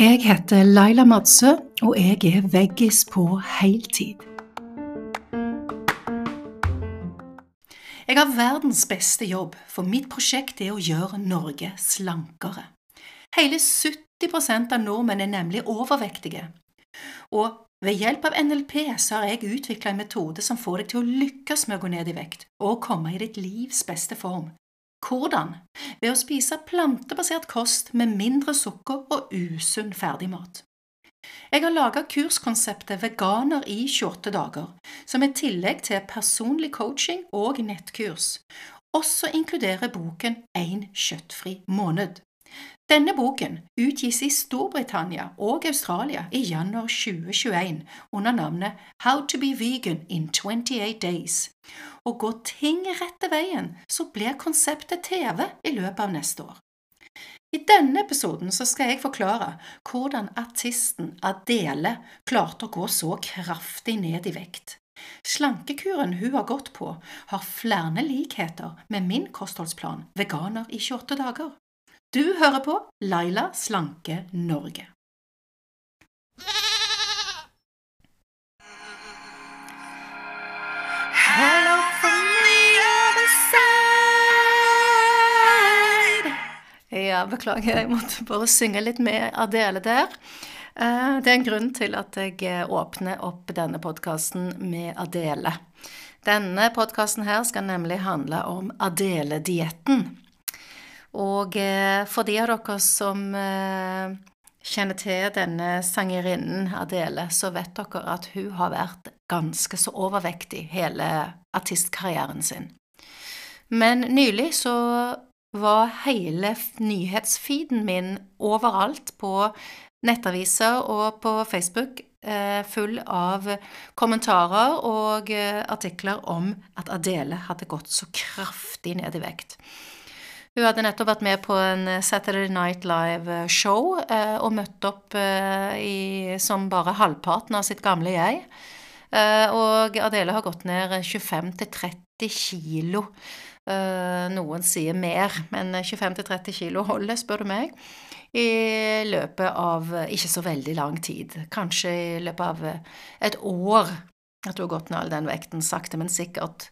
Jeg heter Laila Madsø, og jeg er veggis på heltid. Jeg har verdens beste jobb, for mitt prosjekt er å gjøre Norge slankere. Hele 70% av nordmenn er nemlig overvektige. Og ved hjelp av NLP så har jeg utvikla en metode som får deg til å lykkes med å gå ned i vekt og komme i ditt livs beste form. Hvordan? Ved å spise plantebasert kost med mindre sukker og usunn ferdigmat. Jeg har laget kurskonseptet Veganer i 28 dager, som i tillegg til personlig coaching og nettkurs også inkluderer boken Én kjøttfri måned. Denne boken utgis i Storbritannia og Australia i januar 2021 under navnet How to be vegan in 28 days. Og går ting rette veien, så blir konseptet TV i løpet av neste år. I denne episoden skal jeg forklare hvordan artisten Adele klarte å gå så kraftig ned i vekt. Slankekuren hun har gått på, har flere likheter med min kostholdsplan Veganer i 28 dager. Du hører på Laila Slanke Norge. Beklager, jeg måtte bare synge litt med Adele der. Eh, det er en grunn til at jeg eh, åpner opp denne podkasten med Adele. Denne podkasten her skal nemlig handle om Adele-dietten. Og eh, for de av dere som kjenner til denne sangerinnen Adele, så vet dere at hun har vært ganske så overvektig hele artistkarrieren sin. Men nylig så var hele nyhetsfeeden min overalt på nettaviser og på Facebook eh, full av kommentarer og artikler om at Adele hadde gått så kraftig ned i vekt. Hun hadde nettopp vært med på en eh, Saturday Night Live-show eh, og møtt opp eh, i, som bare halvparten av sitt gamle jeg. Og Adele har gått ned 25-30 kilo. Noen sier mer, men 25-30 kilo holder, spør du meg. I løpet av ikke så veldig lang tid. Kanskje i løpet av et år at du har gått ned all den vekten, sakte, men sikkert.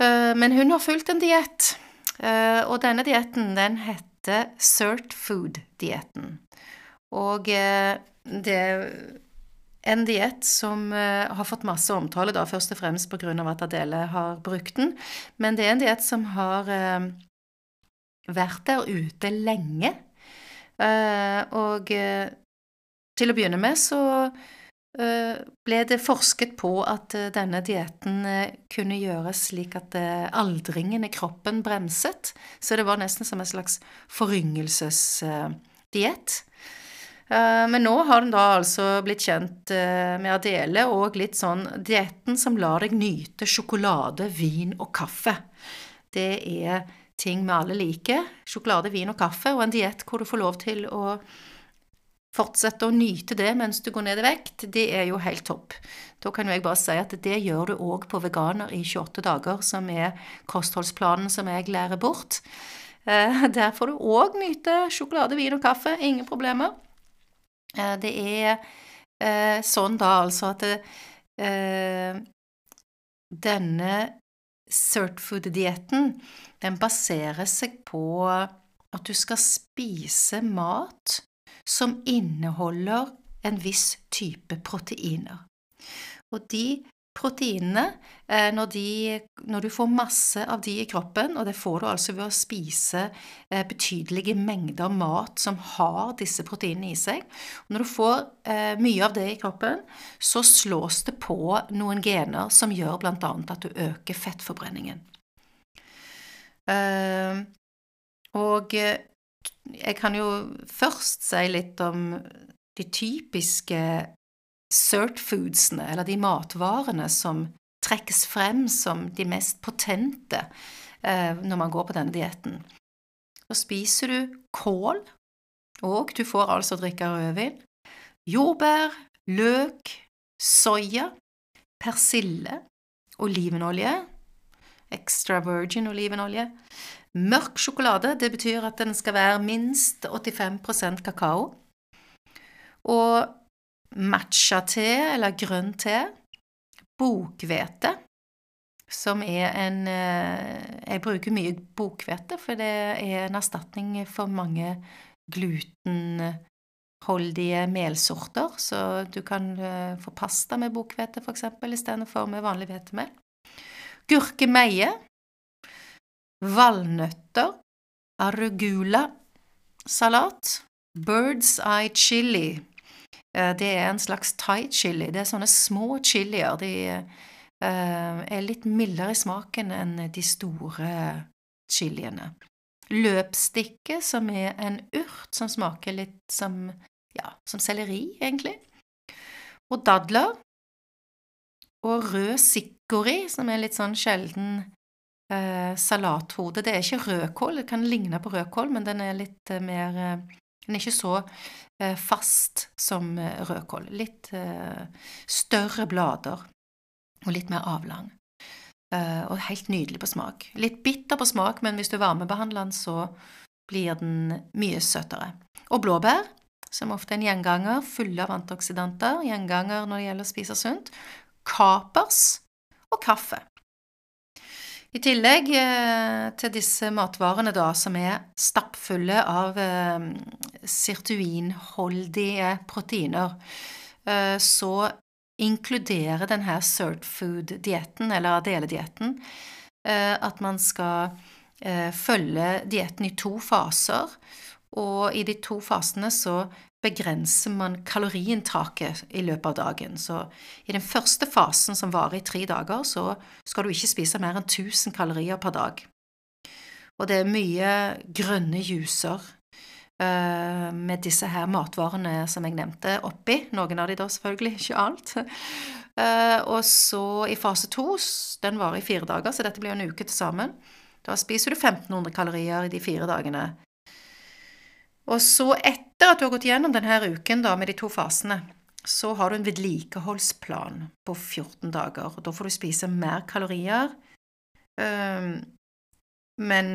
Men hun har fulgt en diett Eh, og denne dietten, den heter Cert Food-dietten. Og eh, det en diett som eh, har fått masse omtale, da først og fremst pga. at Adele har brukt den, men det er en diett som har vært der ute lenge. Og til å begynne med så Eh, ble det forsket på at eh, denne dietten eh, kunne gjøres slik at aldringen i kroppen bremset, så det var nesten som en slags foryngelsesdiett. Men nå har den da altså blitt kjent med Adele og litt sånn dietten som lar deg nyte sjokolade, vin og kaffe. Det er ting vi alle liker. Sjokolade, vin og kaffe, og en diett hvor du får lov til å fortsette å nyte det mens du går ned i vekt, det er jo helt topp. Da kan jo jeg bare si at det gjør du òg på Veganer i 28 dager, som er kostholdsplanen som jeg lærer bort. Eh, der får du òg nyte sjokolade, vin og kaffe, ingen problemer. Eh, det er eh, sånn da altså at det, denne Certfood-dietten, den baserer seg på at du skal spise mat som inneholder en viss type proteiner. Og de proteinene, eh, når, de, når, du får masse av de i kroppen, og det får du altså ved å spise eh, betydelige mengder mat som har disse proteinene i seg Når du får eh, mye av det i kroppen, så slås det på noen gener som gjør bl.a. at du øker fettforbrenningen. Og jeg kan jo først si litt om de typiske cert-foodsene, eller de matvarene som trekkes frem som de mest potente eh, når man går på denne dietten. Så spiser du kål, og du får altså drikke rødvin, jordbær, løk, soya, persille, olivenolje, Extra virgin olivenolje. Mørk sjokolade, det betyr at den skal være minst 85% kakao. Og matcha-te eller grønn te. Bokhvete, som er en eh, Jeg bruker mye bokhvete, for det er en erstatning for mange glutenholdige melsorter. Så du kan eh, få pasta med bokhvete, f.eks., istedenfor med vanlig hvetemel. Gurkemeie. Valnøtter. Arugula. Salat. Bird's eye chili. Eh, det er en slags thai-chili. Det er sånne små chilier. De Eh, er litt mildere i smaken enn de store chiliene. Løpstikke, som er en urt som smaker litt som, ja, som selleri, egentlig. Og dadler. Og rød sikori, som er litt sånn sjelden eh, salathode. Det er ikke rødkål, det kan ligne på rødkål, men den er litt eh, mer eh, Den er ikke så eh, fast som eh, rødkål. Litt større blader og litt mer avlang. Eh, og helt nydelig på smak. Litt bitter på smak, men hvis du varmebehandler den, så blir den mye søtere. Og blåbær, som ofte er en gjenganger, fulle av antioksidanter, gjenganger når det gjelder å spise sunt. Kapers og kaffe. I tillegg eh, til disse matvarene, da, som er stappfulle av eh, sirtuinholdige proteiner, eh, så inkluderer denne cert food-dietten, eller Adele-dietten, eh, at man skal følge dietten i to faser, og i de to fasene så begrenser man kaloriinntaket i løpet av dagen. Så i den første fasen, som varer i tre dager, så skal du ikke spise mer enn 1000 kalorier per dag. Og det er mye grønne juicer uh, med disse her matvarene som jeg nevnte, oppi. Noen av de da selvfølgelig, ikke alt. Uh, og så i fase to, den varer i fire dager, så dette blir en uke til sammen. Da spiser du 1500 kalorier i de fire dagene. Og så, etter at du har gått gjennom denne uken da, med de to fasene, så har du en vedlikeholdsplan på 14 dager. Da får du spise mer kalorier. Eh, men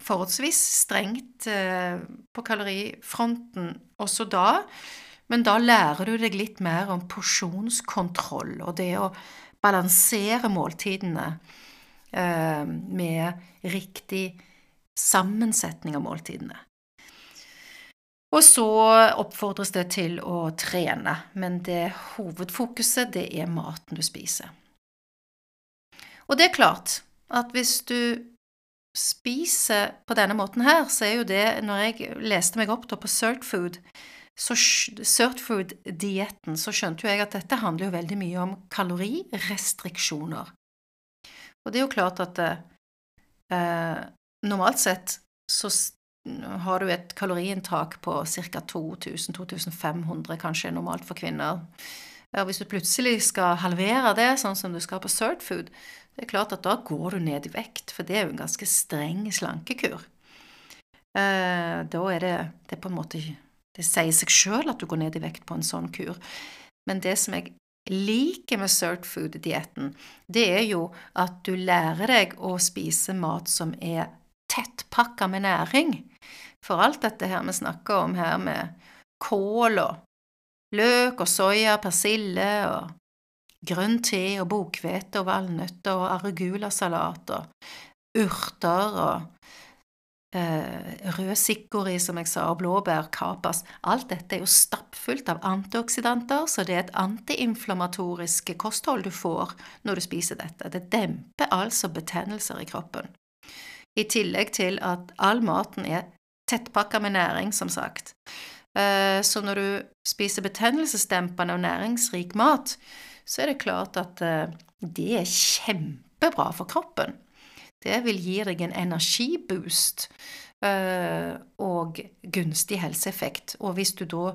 forholdsvis strengt eh, på kalorifronten også da, men da lærer du deg litt mer om porsjonskontroll og det å balansere måltidene eh, med riktig sammensetning av måltidene. Og så oppfordres det til å trene, men det hovedfokuset, det er maten du spiser. Og det er klart at hvis du spiser på denne måten her, så er jo det Når jeg leste meg opp på Certfood, så Certfood-dietten, så skjønte jo jeg at dette handler jo veldig mye om kalorirestriksjoner. Og det er jo klart at eh, normalt sett så har du et kaloriinntak på ca. 2000-2500, kanskje normalt for kvinner. Og hvis du plutselig skal halvere det, sånn som du skal på Certfood, det er klart at da går du ned i vekt, for det er jo en ganske streng slankekur. Eh, da er det, det er på en måte Det sier seg sjøl at du går ned i vekt på en sånn kur. Men det som jeg liker med Cert Food-dietten, det er jo at du lærer deg å spise mat som er tettpakka med næring. For alt dette her vi snakker om her med kål og løk og soya, persille og grønn te og bokhvete og valnøtter og arugulasalat og urter og eh, rød sikori, som jeg sa, og blåbær, kapas Alt dette er jo stappfullt av antioksidanter, så det er et antiinflamatorisk kosthold du får når du spiser dette. Det demper altså betennelser i kroppen. I tillegg til at all maten er tettpakka med næring, som sagt. Eh, så når du spiser betennelsesdempende og næringsrik mat, så er det klart at eh, det er kjempebra for kroppen. Det vil gi deg en energiboost eh, og gunstig helseeffekt. Og hvis du da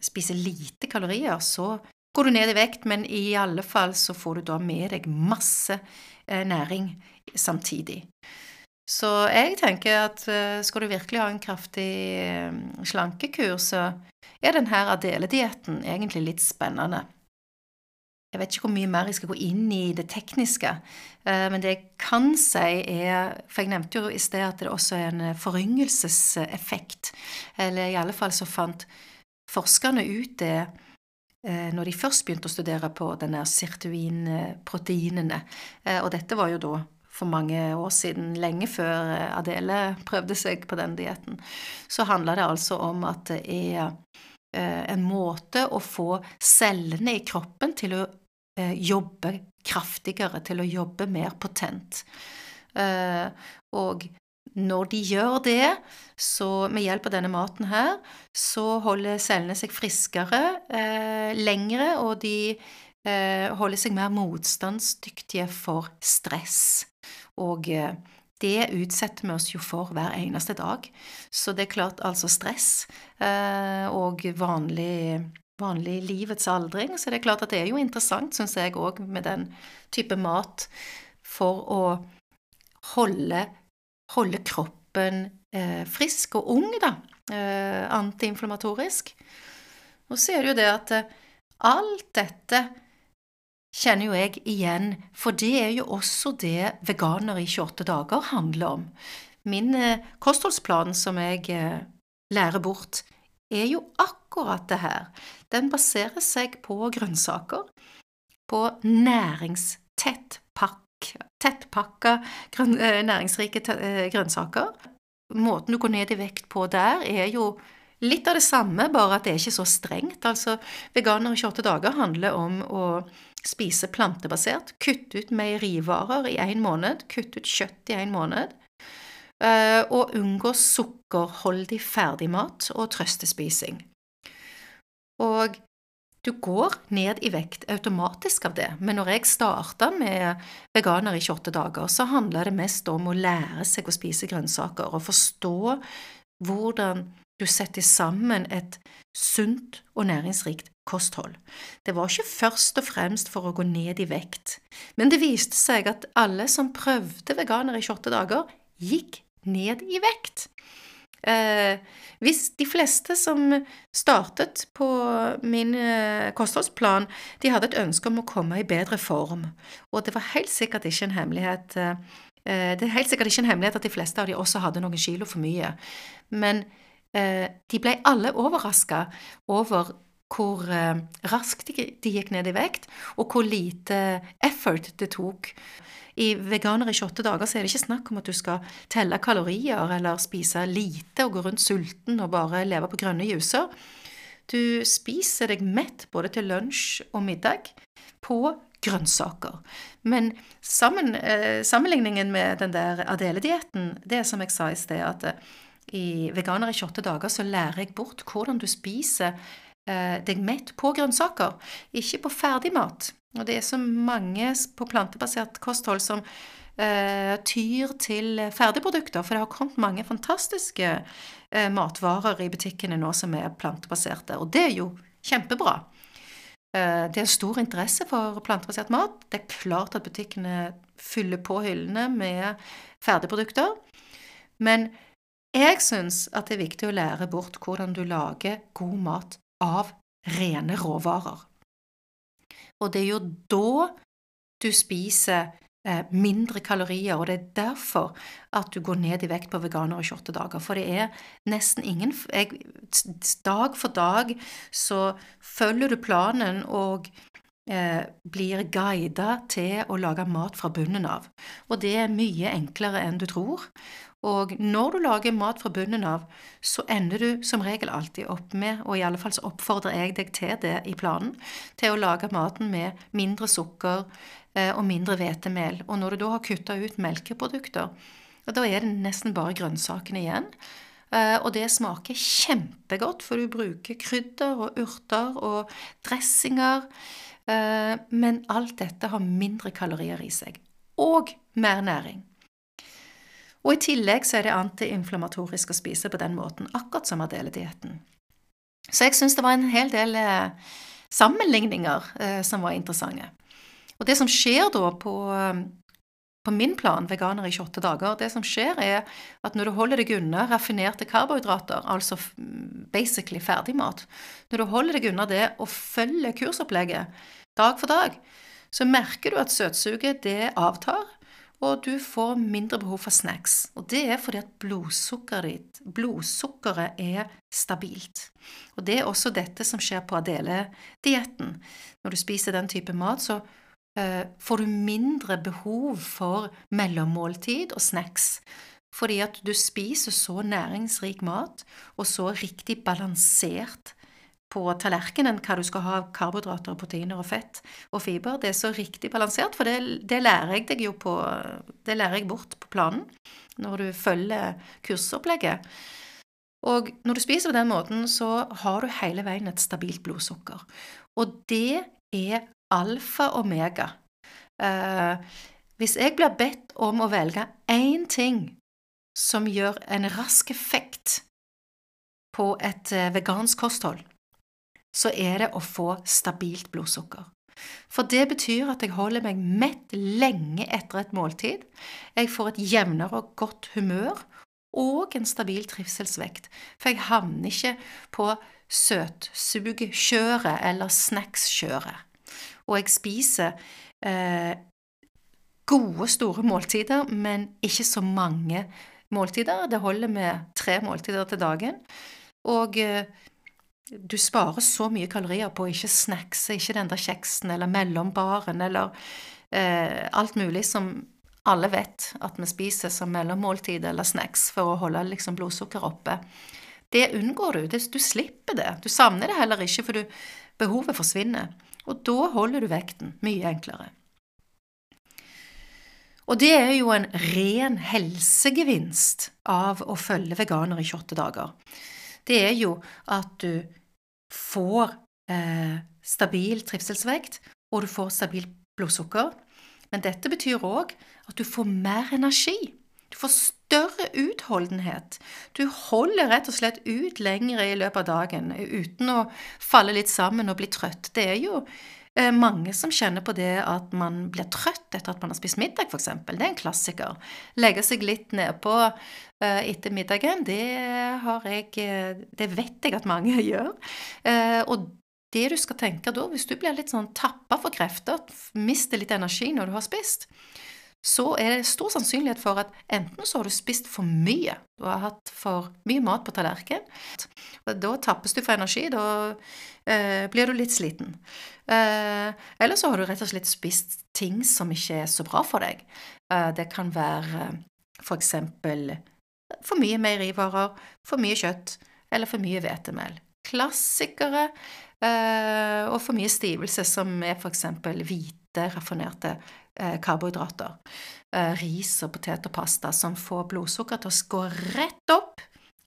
spiser lite kalorier, så går du ned i vekt, men i alle fall så får du da med deg masse næring samtidig. Så jeg tenker at skal du virkelig ha en kraftig slankekur, så er denne Adele-dietten egentlig litt spennende. jeg vet ikke hvor mye mer jeg skal gå inn i det tekniske. Eh, men det jeg kan si, er For jeg nevnte jo i sted at det også er en foryngelseseffekt. Eller i alle fall så fant forskerne ut det eh, når de først begynte å studere på denne sirtuinproteinene. Eh, og dette var jo da for mange år siden, lenge før Adele prøvde seg på den dietten. Så handla det altså om at det er en måte å få cellene i kroppen til å Eh, jobbe kraftigere, til å jobbe mer potent. Eh, og når de gjør det, så med hjelp av denne maten her, så holder cellene seg friskere eh, lengre, og de eh, holder seg mer motstandsdyktige for stress. Og eh, det utsetter vi oss jo for hver eneste dag. Så det er klart, altså stress eh, og vanlig vanlig livets aldring, så det er klart at det er jo interessant, syns jeg òg, med den type mat for å holde, holde kroppen eh, frisk og ung, da. Antiinflammatorisk. Og så er det jo det at alt dette kjenner jo jeg igjen, for det er jo også det veganer i 28 dager handler om. Min eh, kostholdsplan som jeg eh, lærer bort, er jo akkurat det her. Den baserer seg på grønnsaker, på tettpakka grøn, næringsrike eh, grønnsaker. Måten du går ned i vekt på der, er jo litt av det samme, bare at det er ikke så strengt. Altså, Veganer i 28 dager handler om å spise plantebasert, kutte ut meierivarer i én måned, kutte ut kjøtt i én måned, eh, og unngå sukkerholdig ferdigmat og trøstespising. Og du går ned i vekt automatisk av det, men når jeg starta med veganer i 28 dager, så handla det mest om å lære seg å spise grønnsaker og forstå hvordan du setter sammen et sunt og næringsrikt kosthold. Det var ikke først og fremst for å gå ned i vekt, men det viste seg at alle som prøvde veganer i 28 dager, gikk ned i vekt. Eh, hvis de fleste som startet på min eh, kostholdsplan, de hadde et ønske om å komme i bedre form, og det var helt sikkert ikke en hemmelighet eh, det er helt sikkert ikke en hemmelighet at de fleste av de også hadde noen kilo for mye, men de ble alle overraska over hvor raskt de gikk ned i vekt, og hvor lite effort det tok i Veganer i 28 dager så er det ikke snakk om at du skal telle kalorier eller spise lite og gå rundt sulten og bare leve på grønne juicer. Du spiser deg mett både til lunsj og middag på grønnsaker. Men sammen, eh, sammenligningen med den der Adele-dietten, det som jeg sa i sted, at eh, i Veganer i 28 dager så lærer jeg bort hvordan du spiser eh, deg mett på grønnsaker, ikke på ferdigmat. Og det er så mange på plantebasert kosthold som eh, tyr til ferdigprodukter, for det har kommet mange fantastiske eh, matvarer i butikkene nå som er plantebaserte, og det er jo kjempebra. Det er stor interesse for plantebasert mat. Det er klart at butikkene fyller på hyllene med ferdigprodukter. Men jeg syns at det er viktig å lære bort hvordan du lager god mat av rene råvarer. Og det er jo da du spiser eh, mindre kalorier, og det er derfor at du går ned i vekt på veganer i 28 dager. For det er nesten ingen jeg, Dag for dag så følger du planen og eh, blir guida til å lage mat fra bunnen av. Og det er mye enklere enn du tror. Og når du lager mat fra bunnen av, så ender du som regel alltid opp med, og i alle fall så oppfordrer jeg deg til det i planen, til å lage maten med mindre sukker eh, og mindre hvetemel. Og når du da har kutta ut melkeprodukter, da er det nesten bare grønnsakene igjen. Eh, og det smaker kjempegodt, for du bruker krydder og urter og dressinger. Eh, men alt dette har mindre kalorier i seg. Og mer næring. Og i tillegg så er det antiinflamatorisk å spise på den måten, akkurat som Adele-dietten. Så jeg syns det var en hel del eh, sammenligninger eh, som var interessante. Og det som skjer da på, på min plan, veganer i 28 dager, det som skjer er at når du holder deg unna raffinerte karbohydrater, altså basically ferdigmat, når du holder deg unna det og følger kursopplegget, dag for dag, så merker du at søtsuget det avtar, og du får mindre behov for snacks. Og det er fordi at blodsukkeret ditt, blodsukkeret, er stabilt. Og det er også dette som skjer på Adele-dietten. Når du spiser den type mat, så uh, får du mindre behov for mellommåltid og snacks. Fordi at du spiser så næringsrik mat og så riktig balansert på tallerkenen hva du skal ha av karbohydrater, proteiner og fett og fiber. Det er så riktig balansert, for det, det, lærer jeg deg jo på Det lærer jeg bort på planen når du følger kursopplegget. Og når du spiser på den måten, så har du hele veien et stabilt blodsukker. Og det er alfa og omega. Eh, hvis jeg blir bedt om å velge én ting som gjør en rask effekt på et eh, vegansk kosthold, så er det å få stabilt blodsukker. For det betyr at jeg holder meg mett lenge etter et måltid, jeg får et jevnere og godt humør og en stabil trivselsvekt, for jeg havner ikke på søtsugkjøret eller snackskjøret. Og jeg spiser eh, gode, store måltider, men ikke så mange måltider. Det holder med tre måltider til dagen. Og eh, du sparer så mye kalorier på å ikke snackse, ikke den der kjeksen eller mellombaren eller eh, alt mulig som alle vet at vi spiser som mellommåltid eller snacks for å holde liksom blodsukkeret oppe. Det unngår du. Du slipper det. Du savner det heller ikke, for du, behovet forsvinner. Og da holder du vekten mye enklere. Og det er jo en ren helsegevinst av å følge veganer i 28 dager det er jo at du får eh, stabil trivselsvekt, og du får stabilt blodsukker. Men dette betyr òg at du får mer energi. Du får større utholdenhet. Du holder rett og slett ut lenger i løpet av dagen uten å falle litt sammen og bli trøtt. Det er jo mange som kjenner på det at man blir trøtt etter at man har spist middag, f.eks. Det er en klassiker. Legge seg litt nedpå uh, etter middagen, det jeg eh, Det vet jeg at mange gjør. Og det du skal tenke da, hvis du blir litt sånn tappa for krefter, mister litt energi når du har spist, så er det stor sannsynlighet for at enten så har du spist for mye, du har hatt for mye mat på tallerkenen, da tappes du for energi, da eh, blir du litt sliten. Eh, eller så har du rett og slett spist ting som ikke er så bra for deg. Eh, det kan være eh, for eksempel for mye meierivarer, for mye kjøtt eller for mye hvetemel. Klassikere eh, og for mye stivelse, som er for eksempel hvite, raffinerte eh, karbohydrater. Ris og potet og pasta som får blodsukker til å gå rett opp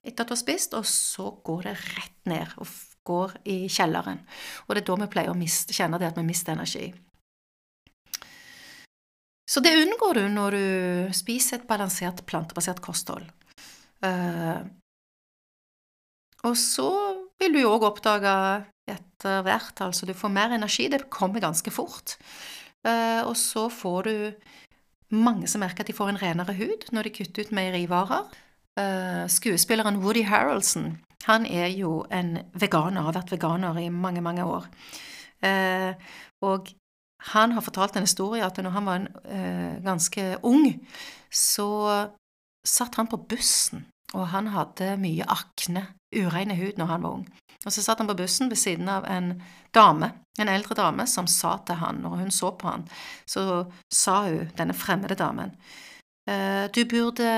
etter at du har spist, og så går det rett ned og går i kjelleren. Og det er da vi pleier å miste, kjenne det at vi mister energi. Så det unngår du når du spiser et balansert, plantebasert kosthold. Uh, og så vil du jo òg oppdage etter hvert, altså du får mer energi, det kommer ganske fort. Uh, og så får du mange som merker at de får en renere hud når de kutter ut meierivarer. Uh, skuespilleren Woody Harroldson han er jo en veganer, har vært veganer i mange, mange år. Uh, og han har fortalt en historie at når han var en, ganske ung, så satt han på bussen, og han hadde mye akne, ureine hud, når han var ung. Og så satt han på bussen ved siden av en dame, en eldre dame, som sa til han, når hun så på han, så sa hun, denne fremmede damen, «Eh, du burde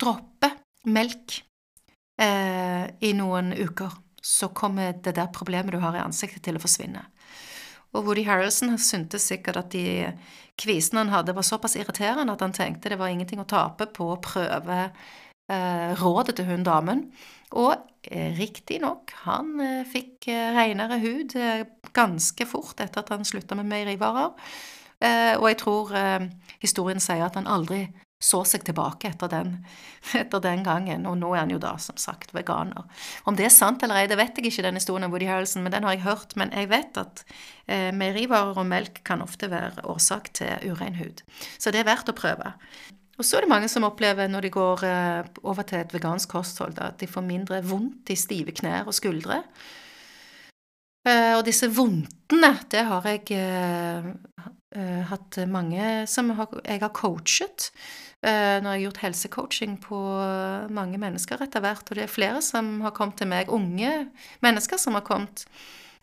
droppe melk eh, i noen uker, så kommer det der problemet du har i ansiktet til å forsvinne. Og Woody Harrison syntes sikkert at de kvisene han hadde, var såpass irriterende at han tenkte det var ingenting å tape på å prøve eh, rådet til hun damen. Og eh, riktignok, han eh, fikk eh, renere hud eh, ganske fort etter at han slutta med meierivarer. Eh, og jeg tror eh, historien sier at han aldri så seg tilbake etter den, etter den, gangen, og nå er han jo da, som sagt, veganer. Om det er sant eller ei, det vet jeg ikke, den historien om Woody Harrelson, men den har jeg hørt. Men jeg vet at eh, meierivarer og melk kan ofte være årsak til urein hud. Så det er verdt å prøve. Og så er det mange som opplever når de går eh, over til et vegansk kosthold, at de får mindre vondt i stive knær og skuldre. Eh, og disse vondtene, det har jeg eh, eh, hatt mange som har, jeg har coachet. Eh, jeg har gjort helsecoaching på mange mennesker etter hvert. Og det er flere som har kommet til meg, unge mennesker som har kommet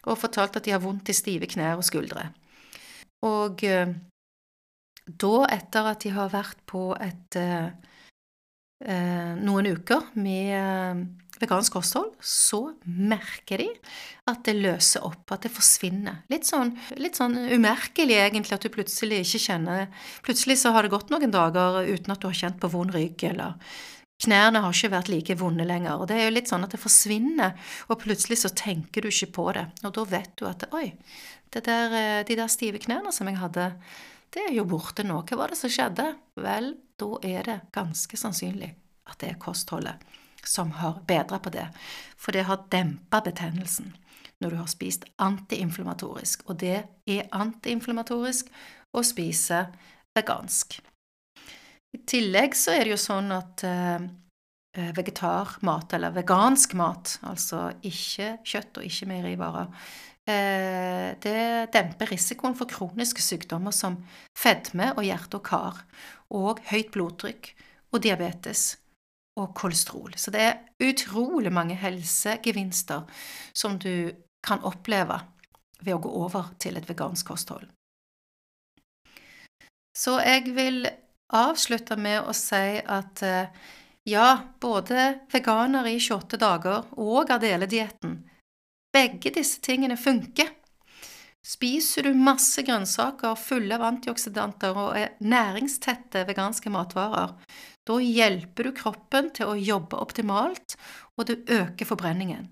og fortalt at de har vondt i stive knær og skuldre. Og eh, da, etter at de har vært på et eh, noen uker med vegansk kosthold, så merker de at det løser opp, at det forsvinner. Litt sånn, litt sånn umerkelig, egentlig, at du plutselig ikke kjenner Plutselig så har det gått noen dager uten at du har kjent på vond rygg, eller knærne har ikke vært like vonde lenger. Og det er jo litt sånn at det forsvinner, og plutselig så tenker du ikke på det. Og da vet du at oi, der, eh, de der stive knærne som jeg hadde, det er jo borte nå. Hva var det som skjedde? Vel, da er det ganske sannsynlig at det er kostholdet som har bedra på det. For det har dempa betennelsen når du har spist antiinflamatorisk, Og det er antiinflamatorisk å spise vegansk. I tillegg så er det jo sånn at eh, eh, vegetarmat, eller vegansk mat, altså ikke kjøtt og ikke meierivarer, eh, det demper risikoen for kroniske sykdommer som fedme og hjerte og kar, og høyt blodtrykk og diabetes og kolesterol. Så det er utrolig mange helsegevinster som du kan oppleve ved å gå over til et vegansk kosthold. Så jeg vil avslutte med å si at eh, ja, både veganer i 28 dager og Adele-dietten, begge disse tingene funker. Spiser du masse grønnsaker fulle av antioksidanter og er næringstette veganske matvarer, da hjelper du kroppen til å jobbe optimalt, og du øker forbrenningen.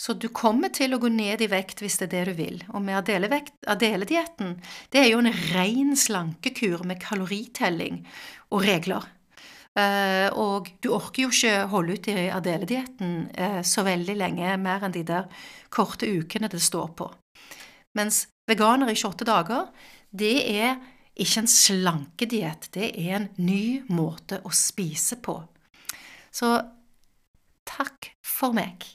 Så du kommer til å gå ned i vekt hvis det er det du vil. Og med Adele-dietten, det er jo en ren slankekur med kaloritelling og regler. Uh, og du orker jo ikke holde ut i Adele-dietten uh, så veldig lenge, mer enn de der korte ukene det står på. Mens veganer i 28 dager, det er ikke en slankediett, det er en ny måte å spise på. Så takk for meg.